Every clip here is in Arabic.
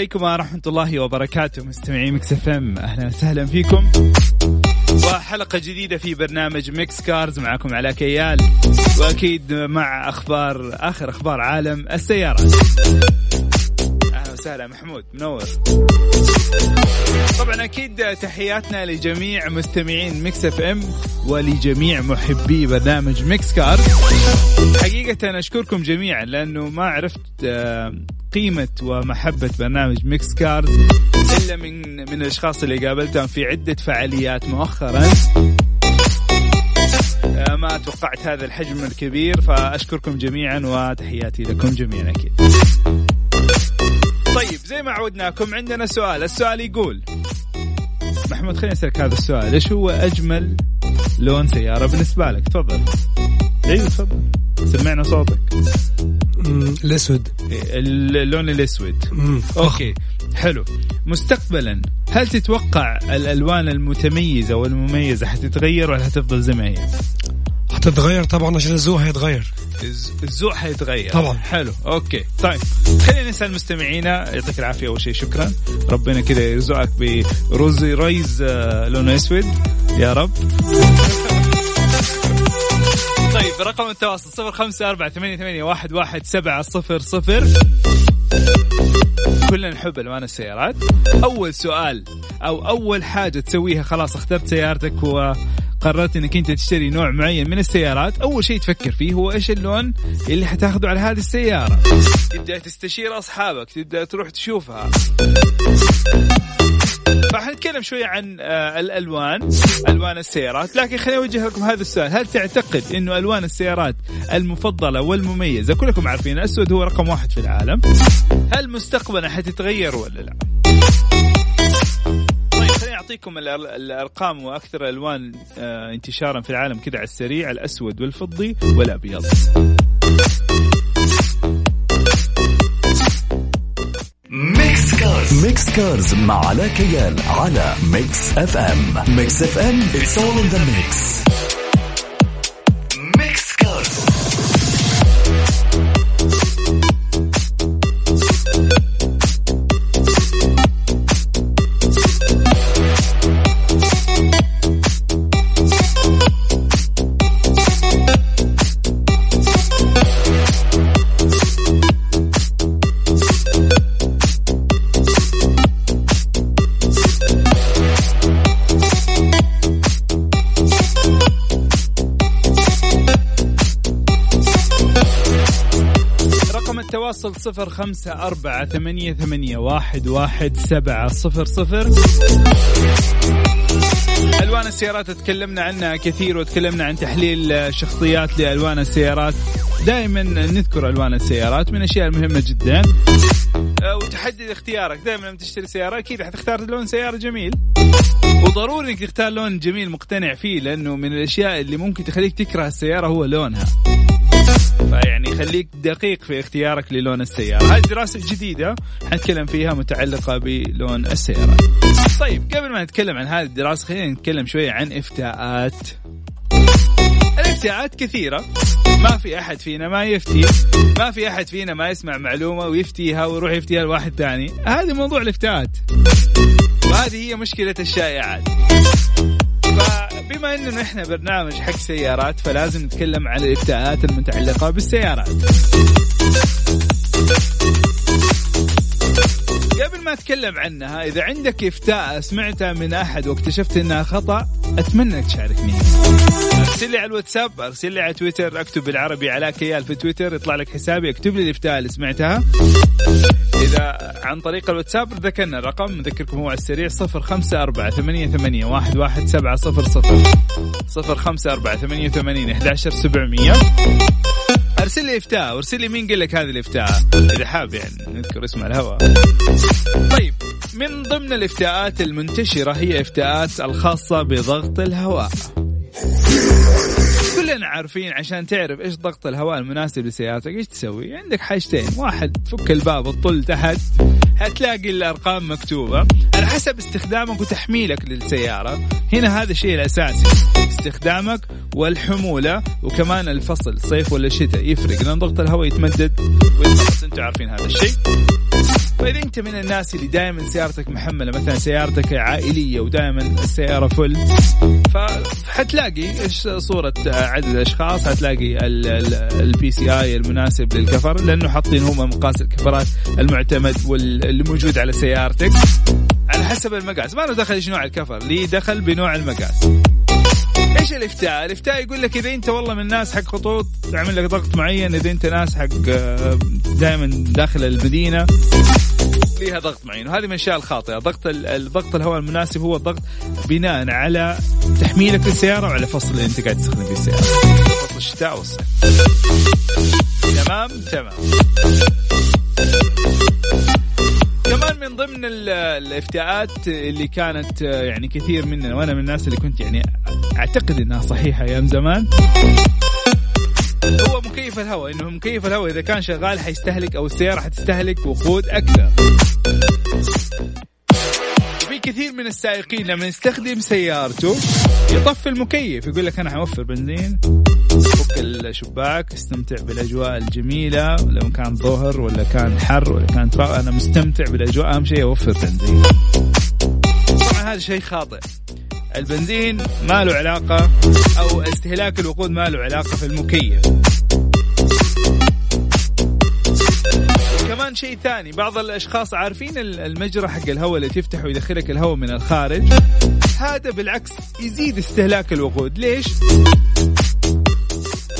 عليكم ورحمة الله وبركاته مستمعي Mix FM أهلا وسهلا فيكم. وحلقة جديدة في برنامج Mix Cars معكم علاء كيال وأكيد مع أخبار آخر أخبار عالم السيارات. أهلا وسهلا محمود منور. طبعا أكيد تحياتنا لجميع مستمعين Mix FM ولجميع محبي برنامج Mix Cars. حقيقة أشكركم جميعا لأنه ما عرفت آه، قيمة ومحبة برنامج Mix Cars إلا من من الأشخاص اللي قابلتهم في عدة فعاليات مؤخرا. آه، ما توقعت هذا الحجم الكبير فأشكركم جميعا وتحياتي لكم جميعا أكيد. طيب زي ما عودناكم عندنا سؤال. السؤال يقول محمود خليني أسألك هذا السؤال. إيش هو أجمل لون سيارة بالنسبة لك؟ تفضل. أيوه تفضل. سمعنا صوتك. الأسود. اللون الأسود. Okay. حلو. مستقبلا هل تتوقع الألوان المتميزة والمميزة حتتغير ولا حتفضل زي ما هي؟ حتتغير طبعا عشان الذوق هيتغير الز- الذوق حيتغير. طبعاً. حلو. Okay. طيب. خلينا نسأل مستمعينا. يعطيك العافية أول شيء شكرا. ربنا كذا يرزقك ب Rolls Royce آه، لونه أسود. يا رب. طيب رقم التواصل صفر خمسة أربعة ثمانية, ثمانية واحد, واحد سبعة صفر صفر. كلنا نحب ألوان السيارات. أول سؤال أو أول حاجة تسويها خلاص اخترت سيارتك وقررت إنك أنت تشتري نوع معين من السيارات أول شيء تفكر فيه هو إيش اللون اللي حتاخذه على هذه السيارة؟ تبدأ تستشير أصحابك تبدأ تروح تشوفها. فحنتكلم شوية عن آه، الألوان ألوان السيارات. لكن خليني أوجه لكم هذا السؤال. هل تعتقد أنه ألوان السيارات المفضلة والمميزة كلكم عارفين الأسود هو رقم واحد في العالم هل مستقبلا حتتغير ولا لا؟ طيب الأر- الأرقام وأكثر الألوان آه، انتشارا في العالم كذا على السريع الأسود والفضي والأبيض. Mix Cars Mix مع علاء كيال على Mix FM Mix FM it's all in the mix. التواصل صفر خمسة أربعة ثمانية, ثمانية واحد, واحد سبعة صفر صفر. ألوان السيارات تكلمنا عنها كثير وتكلمنا عن تحليل شخصيات لألوان السيارات. دائما نذكر ألوان السيارات من الأشياء المهمة جدا. أه، وتحدد اختيارك. دائما لما تشتري سيارة أكيد حتختار لون سيارة جميل. وضروري إنك تختار لون جميل مقتنع فيه لأنه من الأشياء اللي ممكن تخليك تكره السيارة هو لونها. فيعني خليك دقيق في اختيارك للون السيارة. هذه دراسة جديدة حنتكلم فيها متعلقة بلون السيارة. طيب قبل ما نتكلم عن هذه الدراسة خلينا نتكلم شوية عن إفتاءات. الافتاءات كثيرة. ما في أحد فينا ما يفتي. ما في أحد فينا ما يسمع معلومة ويفتيها ويروح يفتيها لواحد ثاني. هذا موضوع الافتاءات. وهذه هي مشكلة الشائعات. فبما انه إحنا برنامج حق سيارات فلازم نتكلم عن الافتاءات المتعلقة بالسيارات. قبل ما أتكلم عنها إذا عندك إفتاء سمعتها من أحد واكتشفت إنها خطأ أتمنى تشاركني أرسل لي على الواتساب أرسل لي على تويتر أكتب بالعربي على كيال في تويتر يطلع لك حسابي أكتب لي الإفتاء اللي سمعتها. إذا عن طريق الواتساب ذكرنا الرقم نذكركم هو على السريع 054 88 11700 054 88 ارسل لي افتاء وارسل لي مين قال لك هذه الافتاء؟ إذا حاب يعني نذكر اسم الهواء طيب من ضمن الافتاءات المنتشرة هي افتاءات الخاصة بضغط الهواء. كلنا عارفين عشان تعرف إيش ضغط الهواء المناسب لسيارتك إيش تسوي؟ عندك حاجتين واحد تفك الباب تطل تحت حتلاقي الأرقام مكتوبة. على حسب استخدامك وتحميلك للسيارة هنا هذا الشيء الأساسي استخدامك والحمولة وكمان الفصل صيف ولا شتاء يفرق لأن ضغط الهواء يتمدد أنتم عارفين هذا الشيء. فاذا أنت من الناس اللي دائما سيارتك محملة مثلا سيارتك عائلية ودائما السيارة full فحتلاقي إيش صورة عدد الأشخاص؟ حتلاقي ال PSI المناسب للكفر لأنه حاطين هم مقاس الكفرات المعتمد واللي موجود على سيارتك على حسب المقاس. ما له دخل إيش نوع الكفر لي دخل بنوع المقاس. إيش الإفتاء؟ الإفتاء يقول لك إذا أنت والله من الناس حق خطوط تعمل لك ضغط معين، إذا أنت ناس حق آه، دائما داخل المدينة ليها ضغط معين. وهذه من الأشياء الخاطئة. ضغط الضغط الهواء المناسب هو الضغط بناء على تحميلك للسياره وعلى فصل اللي انت قاعد تستخدم فيه السياره فصل الشتاء والصيف. تمام؟ تمام. كمان من ضمن الافتاءات اللي كانت يعني كثير مننا وأنا من الناس اللي كنت يعني أعتقد إنها صحيحة أيام زمان هو مكيف الهواء. إنه مكيف الهواء إذا كان شغال حيستهلك أو السيارة حتستهلك وقود أكثر. في كثير من السائقين لما يستخدم سيارته يطفي المكيف يقول لك أنا حوفر بنزين فك الشباك استمتع بالأجواء الجميلة لو كان ظهر ولا كان حر ولا كان ترى أنا مستمتع بالأجواء. أهم شيء أوفر بنزين. طبعا هذا شيء خاطئ. البنزين ما له علاقة أو استهلاك الوقود ما له علاقة في المكيف. كمان شيء ثاني بعض الأشخاص عارفين المجرى حق الهواء اللي تفتحه ويدخلك الهواء من الخارج؟ هذا بالعكس يزيد استهلاك الوقود. ليش؟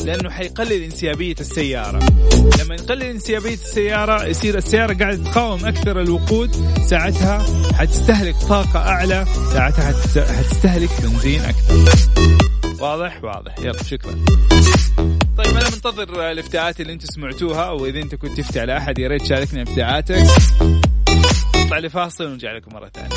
لأنه حيقلل انسيابية السيارة. لما يقلل انسيابية السيارة يصير السيارة قاعدة تقاوم أكثر الوقود ساعتها حتستهلك طاقة أعلى ساعتها حتستهلك بنزين أكثر. واضح؟ واضح. يلا شكرا. طيب أنا منتظر الافتاءات اللي أنتم سمعتوها وإذا أنت كنت تفتي على احد يا ريت تشاركني افتاءاتك نطلع لفاصل ونرجع لكم مرة ثانية.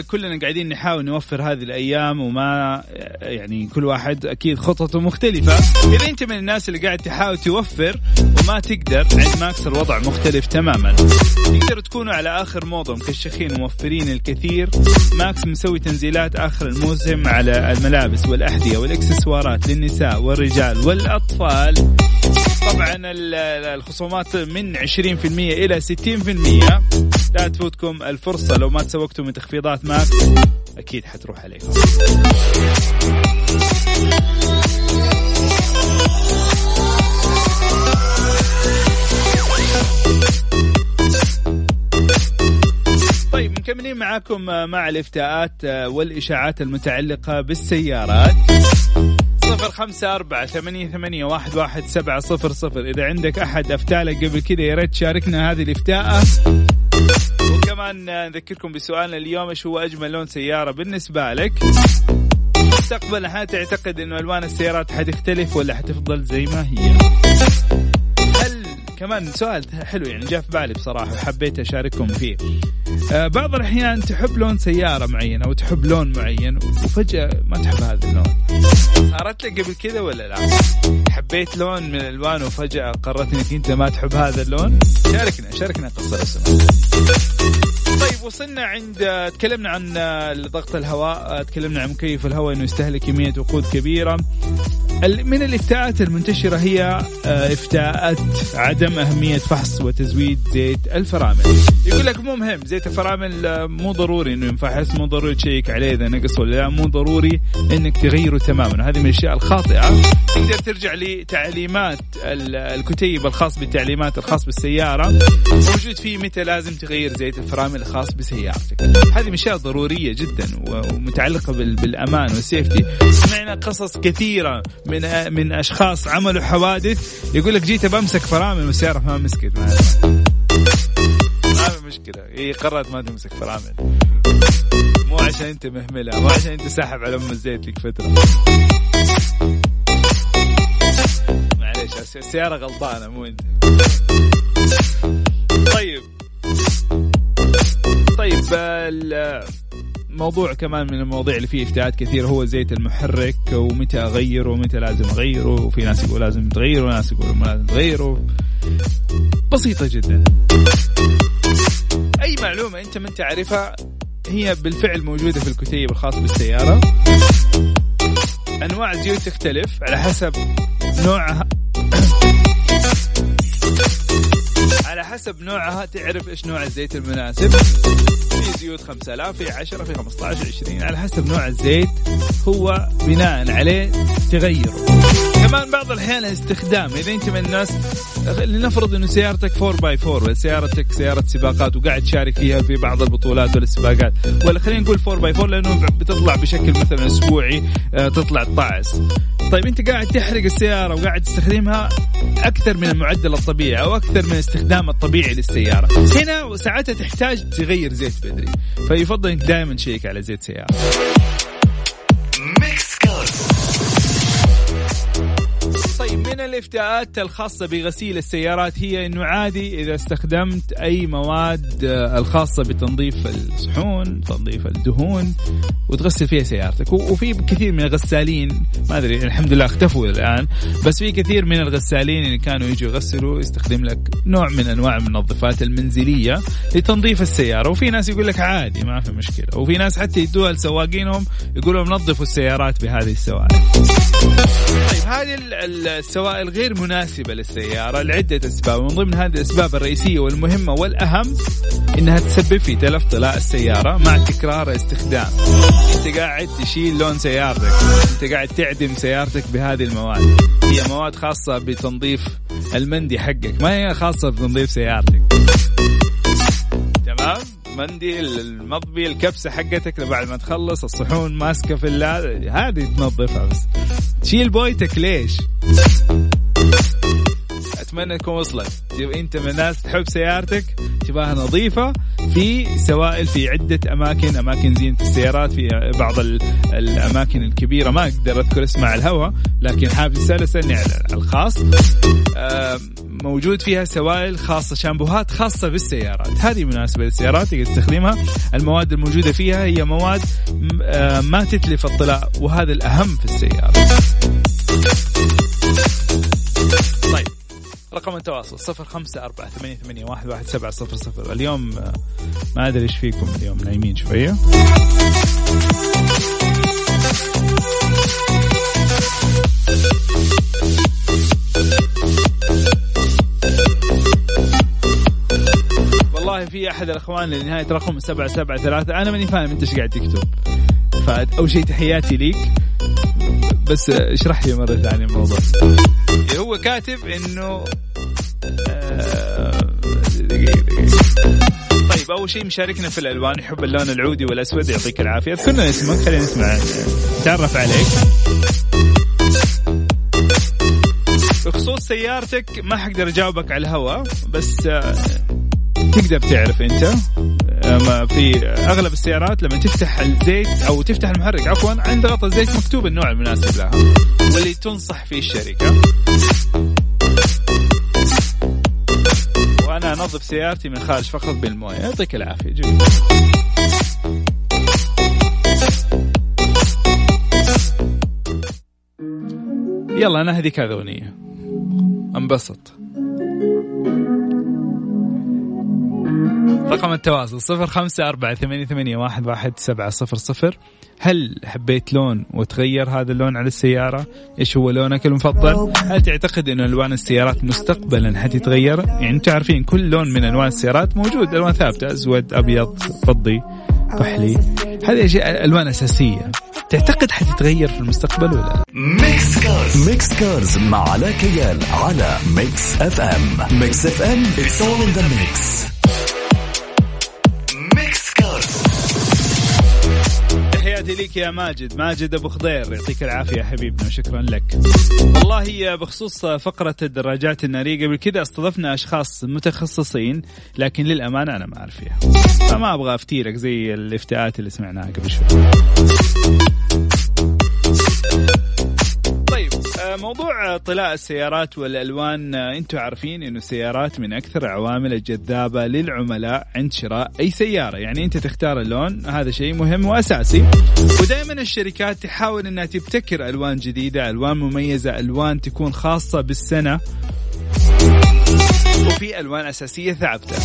كلنا قاعدين نحاول نوفر هذه الأيام وما يعني كل واحد أكيد خططه مختلفة. إذا أنت من الناس اللي قاعد تحاول توفر وما تقدر عند Max الوضع مختلف تماما. تقدروا تكونوا على آخر موضة مكشخين وموفرين الكثير. Max مسوي تنزيلات آخر الموسم على الملابس والأحذية والإكسسوارات للنساء والرجال والأطفال. طبعا الخصومات من 20% إلى 60% لا تفوتكم الفرصة. لو ما تسوقتوا من تخفيضات Max أكيد حتروح عليكم. طيب مكملين معاكم مع الافتاءات والإشاعات المتعلقة بالسيارات. صفر خمسة أربعة ثمانية, ثمانية واحد, واحد سبعة صفر صفر. إذا عندك أحد أفتالك قبل كذا يا ريت تشاركنا هذه الإفتاءة. وكمان نذكركم بسؤالنا اليوم إيش هو أجمل لون سيارة بالنسبة لك؟ مستقبلا هل تعتقد إنه ألوان السيارات حتختلف ولا حتفضل زي ما هي؟ كمان سؤال حلو يعني جاء في بالي بصراحة وحبيت أشارككم فيه. آه بعض الأحيان تحب لون سيارة معين أو تحب لون معين وفجأة ما تحب هذا اللون. صارت لك قبل كذا ولا لا؟ حبيت لون من الألوان وفجأة قررت إنك أنت ما تحب هذا اللون؟ شاركنا شاركنا قصة رسم طيب وصلنا عند تكلمنا عن ضغط الهواء تكلمنا عن مكيف الهواء إنه يستهلك كمية وقود كبيرة. من الافتاءات المنتشرة هي آه، افتاءات عدم أهمية فحص وتزويد زيت الفرامل. يقول لك مو مهم زيت الفرامل آه، مو ضروري إنه ينفحص مو ضروري تشيك عليه إذا نقص ولا لا مو ضروري إنك تغيره تماما. هذه من الأشياء الخاطئة. تقدر ترجع لتعليمات الكتيب الخاص بالتعليمات الخاص بالسيارة. موجود فيه متى لازم تغير زيت الفرامل الخاص بسيارتك. هذه من اشياء ضرورية جدا ومتعلقة بالأمان والسيفتي. سمعنا قصص كثيرة من من أشخاص عملوا حوادث يقول لك جيت بمسك فرامل والسياره ما مسكت. ما في مشكلة. هي قررت ما تمسك فرامل. مو عشان أنت مهملها مو عشان أنت ساحب على أم الزيت لك فترة. معليش السيارة غلطانة مو أنت. طيب. طيب موضوع كمان من المواضيع اللي فيه افتاءات كثير هو زيت المحرك ومتى أغيره ومتى لازم أغيره. وفي ناس يقول لازم تغيره وناس يقول ما لازم تغيره. بسيطة جدا. أي معلومة أنت ما تعرفها هي بالفعل موجودة في الكتيب الخاص بالسيارة. أنواع الزيوت تختلف على حسب نوعها. حسب نوعها تعرف إيش نوع الزيت المناسب. في زيوت 5000 في 10 في 15 20 على حسب نوع الزيت هو بناء عليه تغيره. كمان بعض الأحيان الاستخدام إذا أنت من الناس لنفرض إنه سيارتك 4 باي 4 ولا سيارتك سيارة سباقات وقاعد تشارك فيها في بعض البطولات ولا السباقات. ولا خلينا نقول 4 باي 4 لأنه بتطلع بشكل مثلا أسبوعي آه، تطلع طعس. طيب أنت قاعد تحرق السيارة وقاعد تستخدمها أكثر من المعدل الطبيعي أو أكثر من الاستخدام الطبيعي للسيارة. هنا ساعتها تحتاج تغير زيت بدري فيفضل انك دائما تشيك على زيت سيارة. من الافتاءات الخاصة بغسيل السيارات هي انه عادي إذا استخدمت أي مواد آه، الخاصة بتنظيف الصحون، تنظيف الدهون وتغسل فيها سيارتك، وفي كثير من الغسالين ما أدري الحمد لله اختفوا الآن، بس في كثير من الغسالين اللي كانوا يجوا يغسلوا يستخدم لك نوع من أنواع المنظفات المنزلية لتنظيف السيارة، وفي ناس يقول لك عادي ما في مشكلة، وفي ناس حتى يدوها لسواقينهم يقولوا نظفوا السيارات بهذه السوائل. طيب هذه السوائل غير مناسبة للسيارة لعدة أسباب. ومن ضمن هذه الأسباب الرئيسية والمهمة والأهم إنها تسبب في تلف طلاء السيارة مع تكرار استخدام. أنت قاعد تشيل لون سيارتك. أنت قاعد تعدم سيارتك بهذه المواد. هي مواد خاصة بتنظيف المندي حقك ما هي خاصة بتنظيف سيارتك. تمام؟ منديل المضبي الكبسة حقتك بعد ما تخلص الصحون ماسكة في هذه تنظفها بس. تشيل بويتك ليش؟ اتمنى تكون وصلت. انت من الناس تحب سيارتك تبغاها نظيفة في سوائل في عدة أماكن أماكن زينة السيارات في بعض الأماكن الكبيرة. ما أقدر أذكر اسمها على الهواء لكن حابب تسال على الخاص موجود فيها سوائل خاصة شامبوهات خاصة بالسيارات. هذه مناسبة للسيارات تقدر تستخدمها المواد الموجودة فيها هي مواد ما تتلف الطلاء وهذا الأهم في السيارة. سبعة صفر صفر. اليوم ما أدري إيش فيكم اليوم نايمين شوية. والله في أحد الأخوان لنهاية رقم 773 أنا ماني فاهم أنت إيش قاعد تكتب. فاول شيء تحياتي ليك. بس اشرح لي مرة ثانية الموضوع. هو كاتب إنه آه، طيب أول شيء مشاركنا في الألوان يحب اللون العودي والأسود يعطيك العافية. اذكرنا اسمك خلينا نسمع. نتعرف عليك. بخصوص سيارتك ما حقدر أجاوبك على الهواء بس آه، تقدر تعرف أنت. في أغلب السيارات لما تفتح الزيت أو تفتح المحرك عفوا عند غطاء الزيت مكتوب النوع المناسب لها واللي تنصح فيه الشركة. وأنا أنظف سيارتي من خارج فقط بالموية. يعطيك العافية. جميل. يلا أنا هذيك أغنية. انبسط. سبعة صفر صفر. هل حبيت لون وتغير هذا اللون على السيارة؟ إيش هو لونك المفضل؟ هل تعتقد إن ألوان السيارات مستقبلا حتتغير؟ يعني أنتم عارفين كل لون من ألوان السيارات موجود ألوان ثابتة أسود أبيض فضي كحلي هذه أشياء ألوان أساسية. تعتقد حتتغير في المستقبل ولا لا؟ Mix Cars Mix Cars مع علاء كيال على Mix FM Mix FM in the mix. Mix تحياتي ليك يا ماجد. ماجد أبو خضير يعطيك العافية حبيبنا وشكرا لك. والله بخصوص فقرة الدراجات النارية قبل كذا استضفنا أشخاص متخصصين لكن للأمانة أنا ما أعرف فيها. فما أبغى أفتيرك زي الافتاءات اللي سمعناها قبل شوي. موضوع طلاء السيارات والألوان أنتم عارفين إنه السيارات من أكثر العوامل الجذابة للعملاء عند شراء أي سيارة. يعني أنت تختار اللون هذا شيء مهم وأساسي. ودائما الشركات تحاول إنها تبتكر ألوان جديدة ألوان مميزة ألوان تكون خاصة بالسنة. وفي ألوان أساسية ثابتة.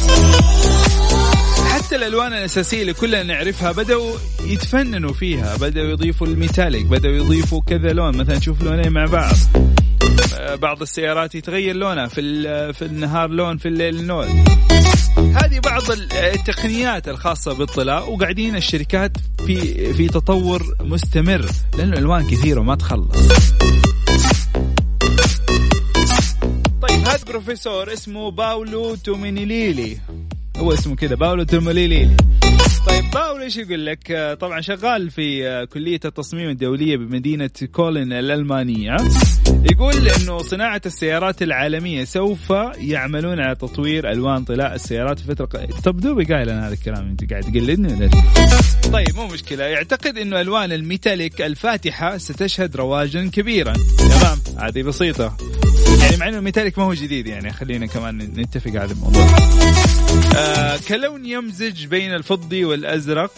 حتى الألوان الأساسية اللي كلنا نعرفها بدأوا يتفننوا فيها بدأوا يضيفوا الميتاليك بدأوا يضيفوا كذا لون مثلا نشوف لونين مع بعض. آه، بعض السيارات يتغير لونها في في النهار لون في الليل لون. هذه بعض ال- التقنيات الخاصة بالطلاء وقاعدين الشركات في في تطور مستمر لأنه الألوان كثيرة وما تخلص. طيب هذا بروفيسور اسمه باولو تومينيليلي. هو اسمه كذا باولو تومينيليلي طيب باولو إيش يقول لك؟ طبعا شغال في كلية التصميم الدولية بمدينة كولن الألمانية. يقول إنه صناعة السيارات العالمية سوف يعملون على تطوير ألوان طلاء السيارات في فترة ق- طب دوبي قايل أنا هذا الكلام أنت قاعد تقلدني ولا؟ طيب مو مشكلة. يعتقد إنه ألوان ال metallic الفاتحة ستشهد رواجا كبيرا. تمام؟ هذه يعني مع إنه ال metallic ما هو جديد يعني. خلينا كمان نتفق على الموضوع. آه كلون يمزج بين الفضي والأزرق.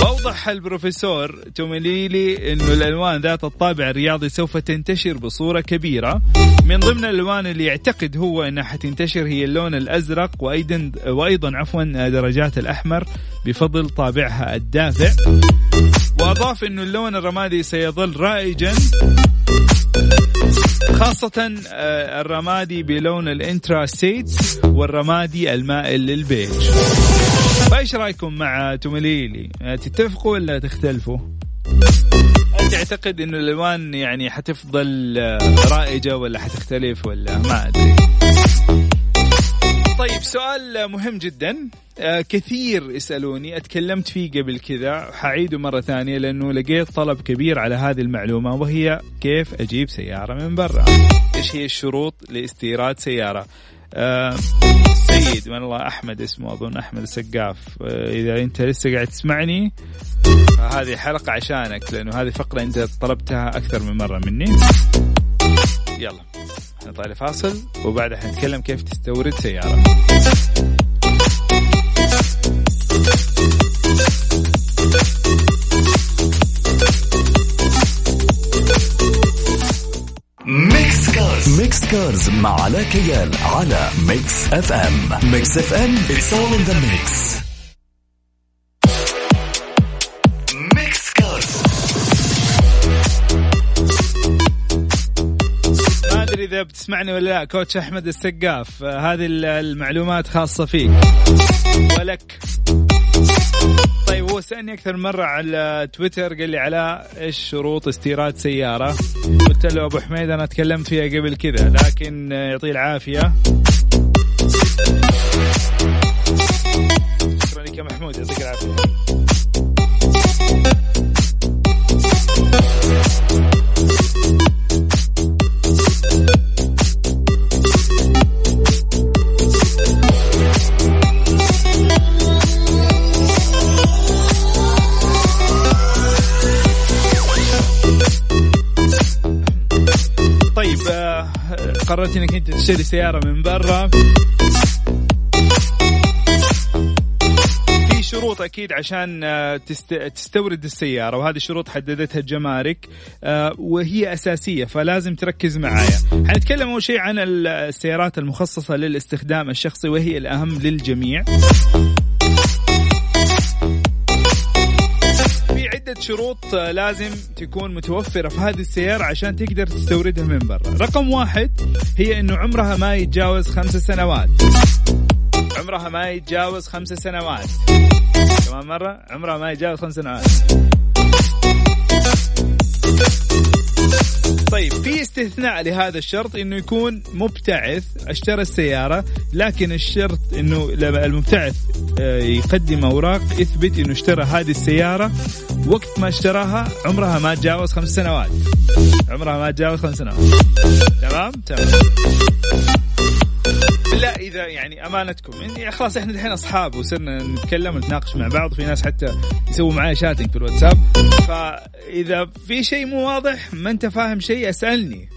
وأوضح البروفيسور توميليلي إنه الألوان ذات الطابع الرياضي سوف تنتشر بصورة كبيرة. من ضمن الألوان اللي يعتقد هو إنها حتنتشر هي اللون الأزرق وأيضا وأيضا عفوا درجات الأحمر بفضل طابعها الدافئ. وأضاف إنه اللون الرمادي سيظل رائجا. خاصة آه، الرمادي بلون ال anthracite والرمادي المائل للبيج. فايش رأيكم مع توميليلي؟ آه، تتفقوا ولا تختلفوا؟ تعتقد إنه الألوان يعني حتفضل آه، رائجة ولا حتختلف ولا؟ ما أدري. طيب سؤال مهم جدا. آه، كثير يسألوني أتكلمت فيه قبل كذا حعيده مرة ثانية لأنه لقيت طلب كبير على هذه المعلومة وهي كيف أجيب سيارة من برا؟ إيش هي الشروط لاستيراد سيارة؟ آه، سيد من الله أحمد اسمه أظن أحمد السقاف. آه، إذا أنت لسه قاعد تسمعني فهذه حلقة عشانك لأنه هذه فقرة أنت طلبتها أكثر من مرة مني. يلا. نطلع فاصل وبعدها حنتكلم كيف تستورد سيارة. Mix Cars Mix Cars مع علاء كيال على Mix FM Mix FM it's all in the mix. إذا بتسمعني ولا لا كوتش أحمد السقاف. هذه ال- المعلومات خاصة فيك. ولك. طيب هو سألني أكثر مرة على تويتر قال لي علاء إيش شروط استيراد سيارة؟ قلت له أبو حميد أنا تكلمت فيها قبل كذا لكن يعطيه العافية. قررت إنك أنت تشتري سيارة من برا. في شروط أكيد عشان آه، تست- تستورد السيارة وهذه الشروط حددتها الجمارك آه، وهي أساسية فلازم تركز معايا. حنتكلم أول شيء عن ال- السيارات المخصصة للاستخدام الشخصي وهي الأهم للجميع. شروط لازم تكون متوفرة في هذه السيارة عشان تقدر تستوردها من برا. رقم واحد هي أنه عمرها ما يتجاوز خمس سنوات. عمرها ما يتجاوز خمس سنوات. كمان مرة عمرها ما يتجاوز خمس سنوات. طيب في استثناء لهذا الشرط إنه يكون مبتعث اشترى السيارة لكن الشرط إنه المبتعث آه، يقدم أوراق يثبت إنه اشترى هذه السيارة وقت ما اشتراها عمرها ما تجاوز خمس سنوات. عمرها ما تجاوز خمس سنوات. تمام؟ تمام. لا إذا يعني أمانتكم. يعني خلاص إحنا الحين أصحاب وصرنا نتكلم ونتناقش مع بعض. في ناس حتى يسووا معي شاتنج في الواتساب. فإذا في شيء مو واضح ما أنت فاهم شيء أسألني.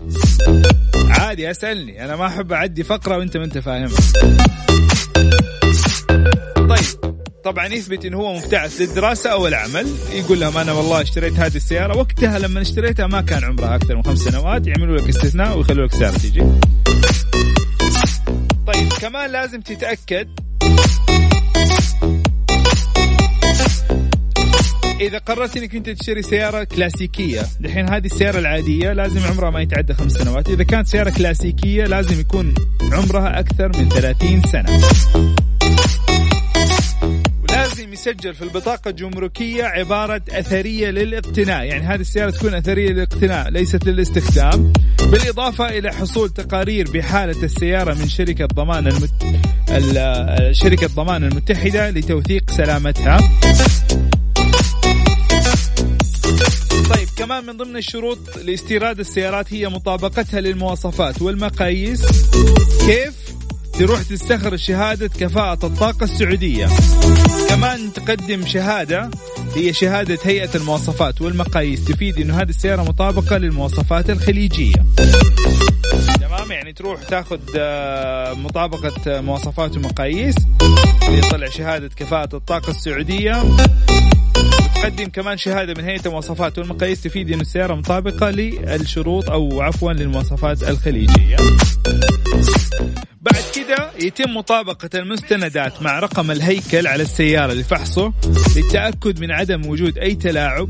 عادي أسألني. أنا ما أحب أعدي فقرة وأنت ما أنت فاهمها طيب. طبعا يثبت انه هو مبتعث للدراسة أو العمل. يقول لهم أنا والله اشتريت هذه السيارة. وقتها لما اشتريتها ما كان عمرها أكثر من خمس سنوات. يعملوا لك استثناء ويخلوا لك السياره تيجي. طيب كمان لازم تتأكد إذا قررت إنك أنت تشتري سيارة كلاسيكية. دحين هذه السيارة العادية لازم عمرها ما يتعدى خمس سنوات. إذا كانت سيارة كلاسيكية لازم يكون عمرها أكثر من 30 سنة. ولازم يسجل في البطاقة الجمركية عبارة أثرية للاقتناء يعني هذه السيارة تكون أثرية للاقتناء ليست للاستخدام. بالإضافة إلى حصول تقارير بحالة السيارة من شركة ضمان المت... شركة ضمان المتحدة لتوثيق سلامتها. طيب كمان من ضمن الشروط لاستيراد السيارات هي مطابقتها للمواصفات والمقاييس. كيف؟ تروح تستخرج شهادة كفاءة الطاقة السعودية. كمان تقدم شهادة هي شهادة هيئة المواصفات والمقاييس تفيد إنه هذه السيارة مطابقة للمواصفات الخليجية. تمام؟ يعني تروح تاخذ آه، مطابقة مواصفات ومقاييس يطلع شهادة كفاءة الطاقة السعودية. وتقدم كمان شهادة من هيئة المواصفات والمقاييس تفيد ان السيارة مطابقة للشروط أو عفوا للمواصفات الخليجية. كده يتم مطابقة المستندات مع رقم الهيكل على السيارة لفحصه للتأكد من عدم وجود أي تلاعب.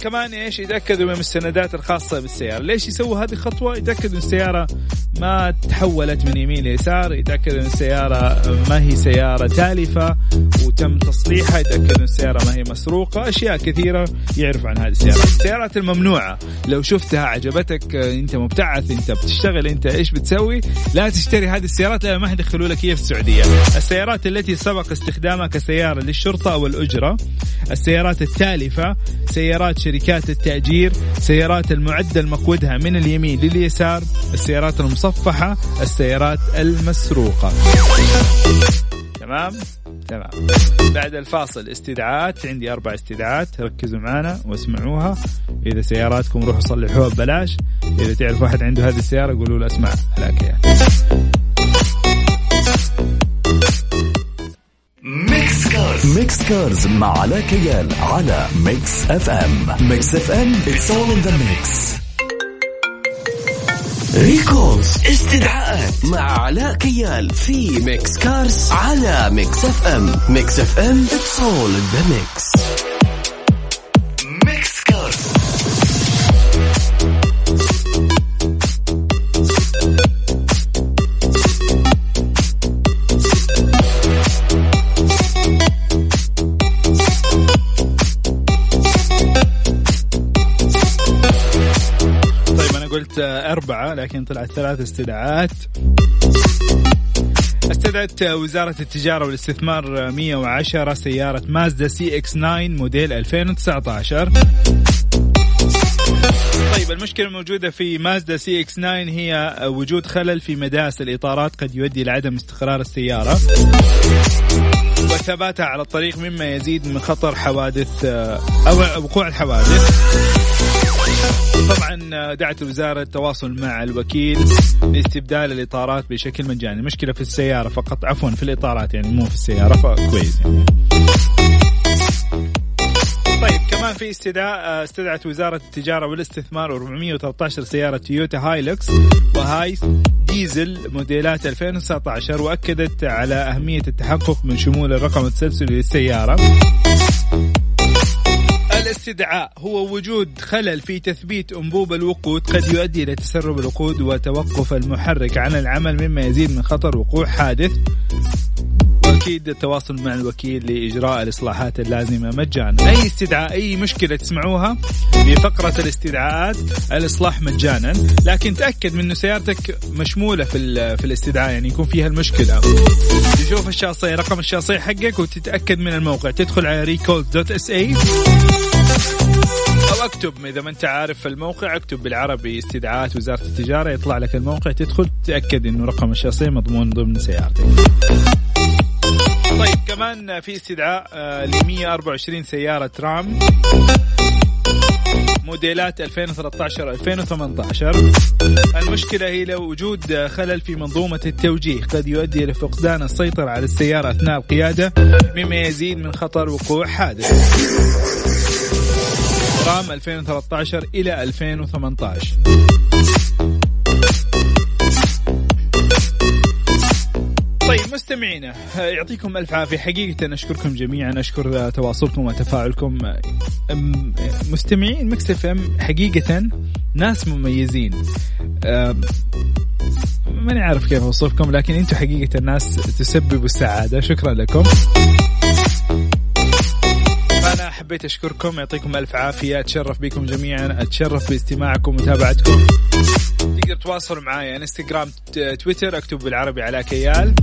كمان إيش؟ يتأكدوا من المستندات الخاصة بالسيارة. ليش يسووا هذه الخطوة؟ يتأكدوا إن السيارة ما تحولت من يمين ليسار. يتاكد إن السيارة ما هي سيارة تالفة وتم تصليحها. يتاكد إن السيارة ما هي مسروقة. أشياء كثيرة يعرفوا عن هذه السيارات السيارات الممنوعة. لو شفتها عجبتك أنت مبتعث أنت بتشتغل أنت إيش بتسوي؟ لا تشتري هذه السيارات لا ما حيدخلوا لك اياها في السعودية. السيارات التي سبق استخدامها كسيارة للشرطة أو الاجره السيارات التالفة سيارات شركات التأجير سيارات المعدل مقودها من اليمين لليسار السيارات المصفحة السيارات المسروقة. تمام؟ تمام. بعد الفاصل استدعاءات عندي أربع استدعاءات ركزوا معنا واسمعوها. إذا سياراتكم روحوا صلحوها ببلاش. إذا تعرف واحد عنده هذه السيارة قولوا له أسمع. هلاك يعني. Cars Mix Cars مع علاء كيال على Mix FM Mix FM it's all in the mix. recalls استدعاءات مع علاء كيال في Mix Cars على Mix FM Mix FM all in the mix. ميكس أربعة لكن طلعت ثلاث استدعاءات. استدعت وزارة التجارة والاستثمار 110 سيارة مازدا CX 9 موديل 2019 طيب المشكلة الموجودة في مازدا CX 9 هي وجود خلل في مداس الإطارات قد يؤدي لعدم استقرار السيارة. وثباتها على الطريق مما يزيد من خطر حوادث أو وقوع الحوادث. طبعا دعت الوزارة التواصل مع الوكيل لاستبدال الإطارات بشكل مجاني. المشكلة في السيارة فقط. عفوا في الإطارات يعني مو في السيارة فكويس يعني. طيب كمان في استدعاء استدعت وزارة التجارة والاستثمار 413 سيارة تويوتا هايلوكس وهايس ديزل موديلات 2019 وأكدت على أهمية التحقق من شمول الرقم التسلسلي للسيارة. استدعاء هو وجود خلل في تثبيت أنبوب الوقود قد يؤدي إلى تسرب الوقود وتوقف المحرك عن العمل مما يزيد من خطر وقوع حادث. واكيد التواصل مع الوكيل لإجراء الإصلاحات اللازمة مجانا. أي استدعاء أي مشكلة تسمعوها في فقرة الاستدعاءات الإصلاح مجانا. لكن تأكد من إنه سيارتك مشمولة في في الاستدعاء يعني يكون فيها المشكلة. تشوف الشاصيه رقم الشاصيه حقك وتتأكد من الموقع. تدخل على recalls dot SA أو اكتب إذا ما أنت عارف الموقع اكتب بالعربي استدعاءات وزارة التجارة. يطلع لك الموقع تدخل تاكد إنه رقم الشاصيه مضمون ضمن سيارتك. طيب كمان في استدعاء آه، ل 124 سيارة رام موديلات 2013 2018 المشكلة هي لو وجود خلل في منظومة التوجيه قد يؤدي إلى فقدان السيطرة على السيارة أثناء القيادة مما يزيد من خطر وقوع حادث. رام 2013 إلى 2018 مستمعينا يعطيكم ألف عافية. حقيقة أشكركم جميعا أشكر تواصلكم وتفاعلكم. مستمعين Mix FM حقيقة ناس مميزين. ماني عارف كيف أوصفكم لكن أنتم حقيقة ناس تسببوا السعادة. شكرا لكم. أنا حبيت أشكركم يعطيكم ألف عافية. أتشرف بكم جميعا أتشرف باستماعكم ومتابعتكم. تقدر تواصلوا معي انستغرام تويتر اكتب بالعربي على كيال.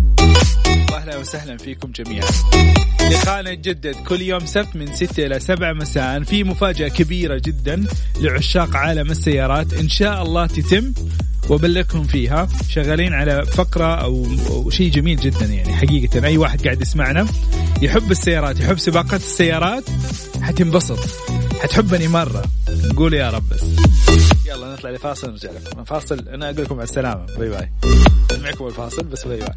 واهلا وسهلا فيكم جميعا. لقاءنا يتجدد كل يوم سبت من 6 إلى 7 مساء. في مفاجأة كبيرة جدا لعشاق عالم السيارات. إن شاء الله تتم وبلغكم فيها. شغالين على فقرة أو شيء جميل جدا يعني حقيقة. أي واحد قاعد يسمعنا يحب السيارات يحب سباقات السيارات حتنبسط. حتحبني مرة. نقول يا رب. يلا نطلع لفاصل نرجع لكم فاصل أنا أقول لكم على السلامة. bye bye. معكم الفاصل بس bye bye.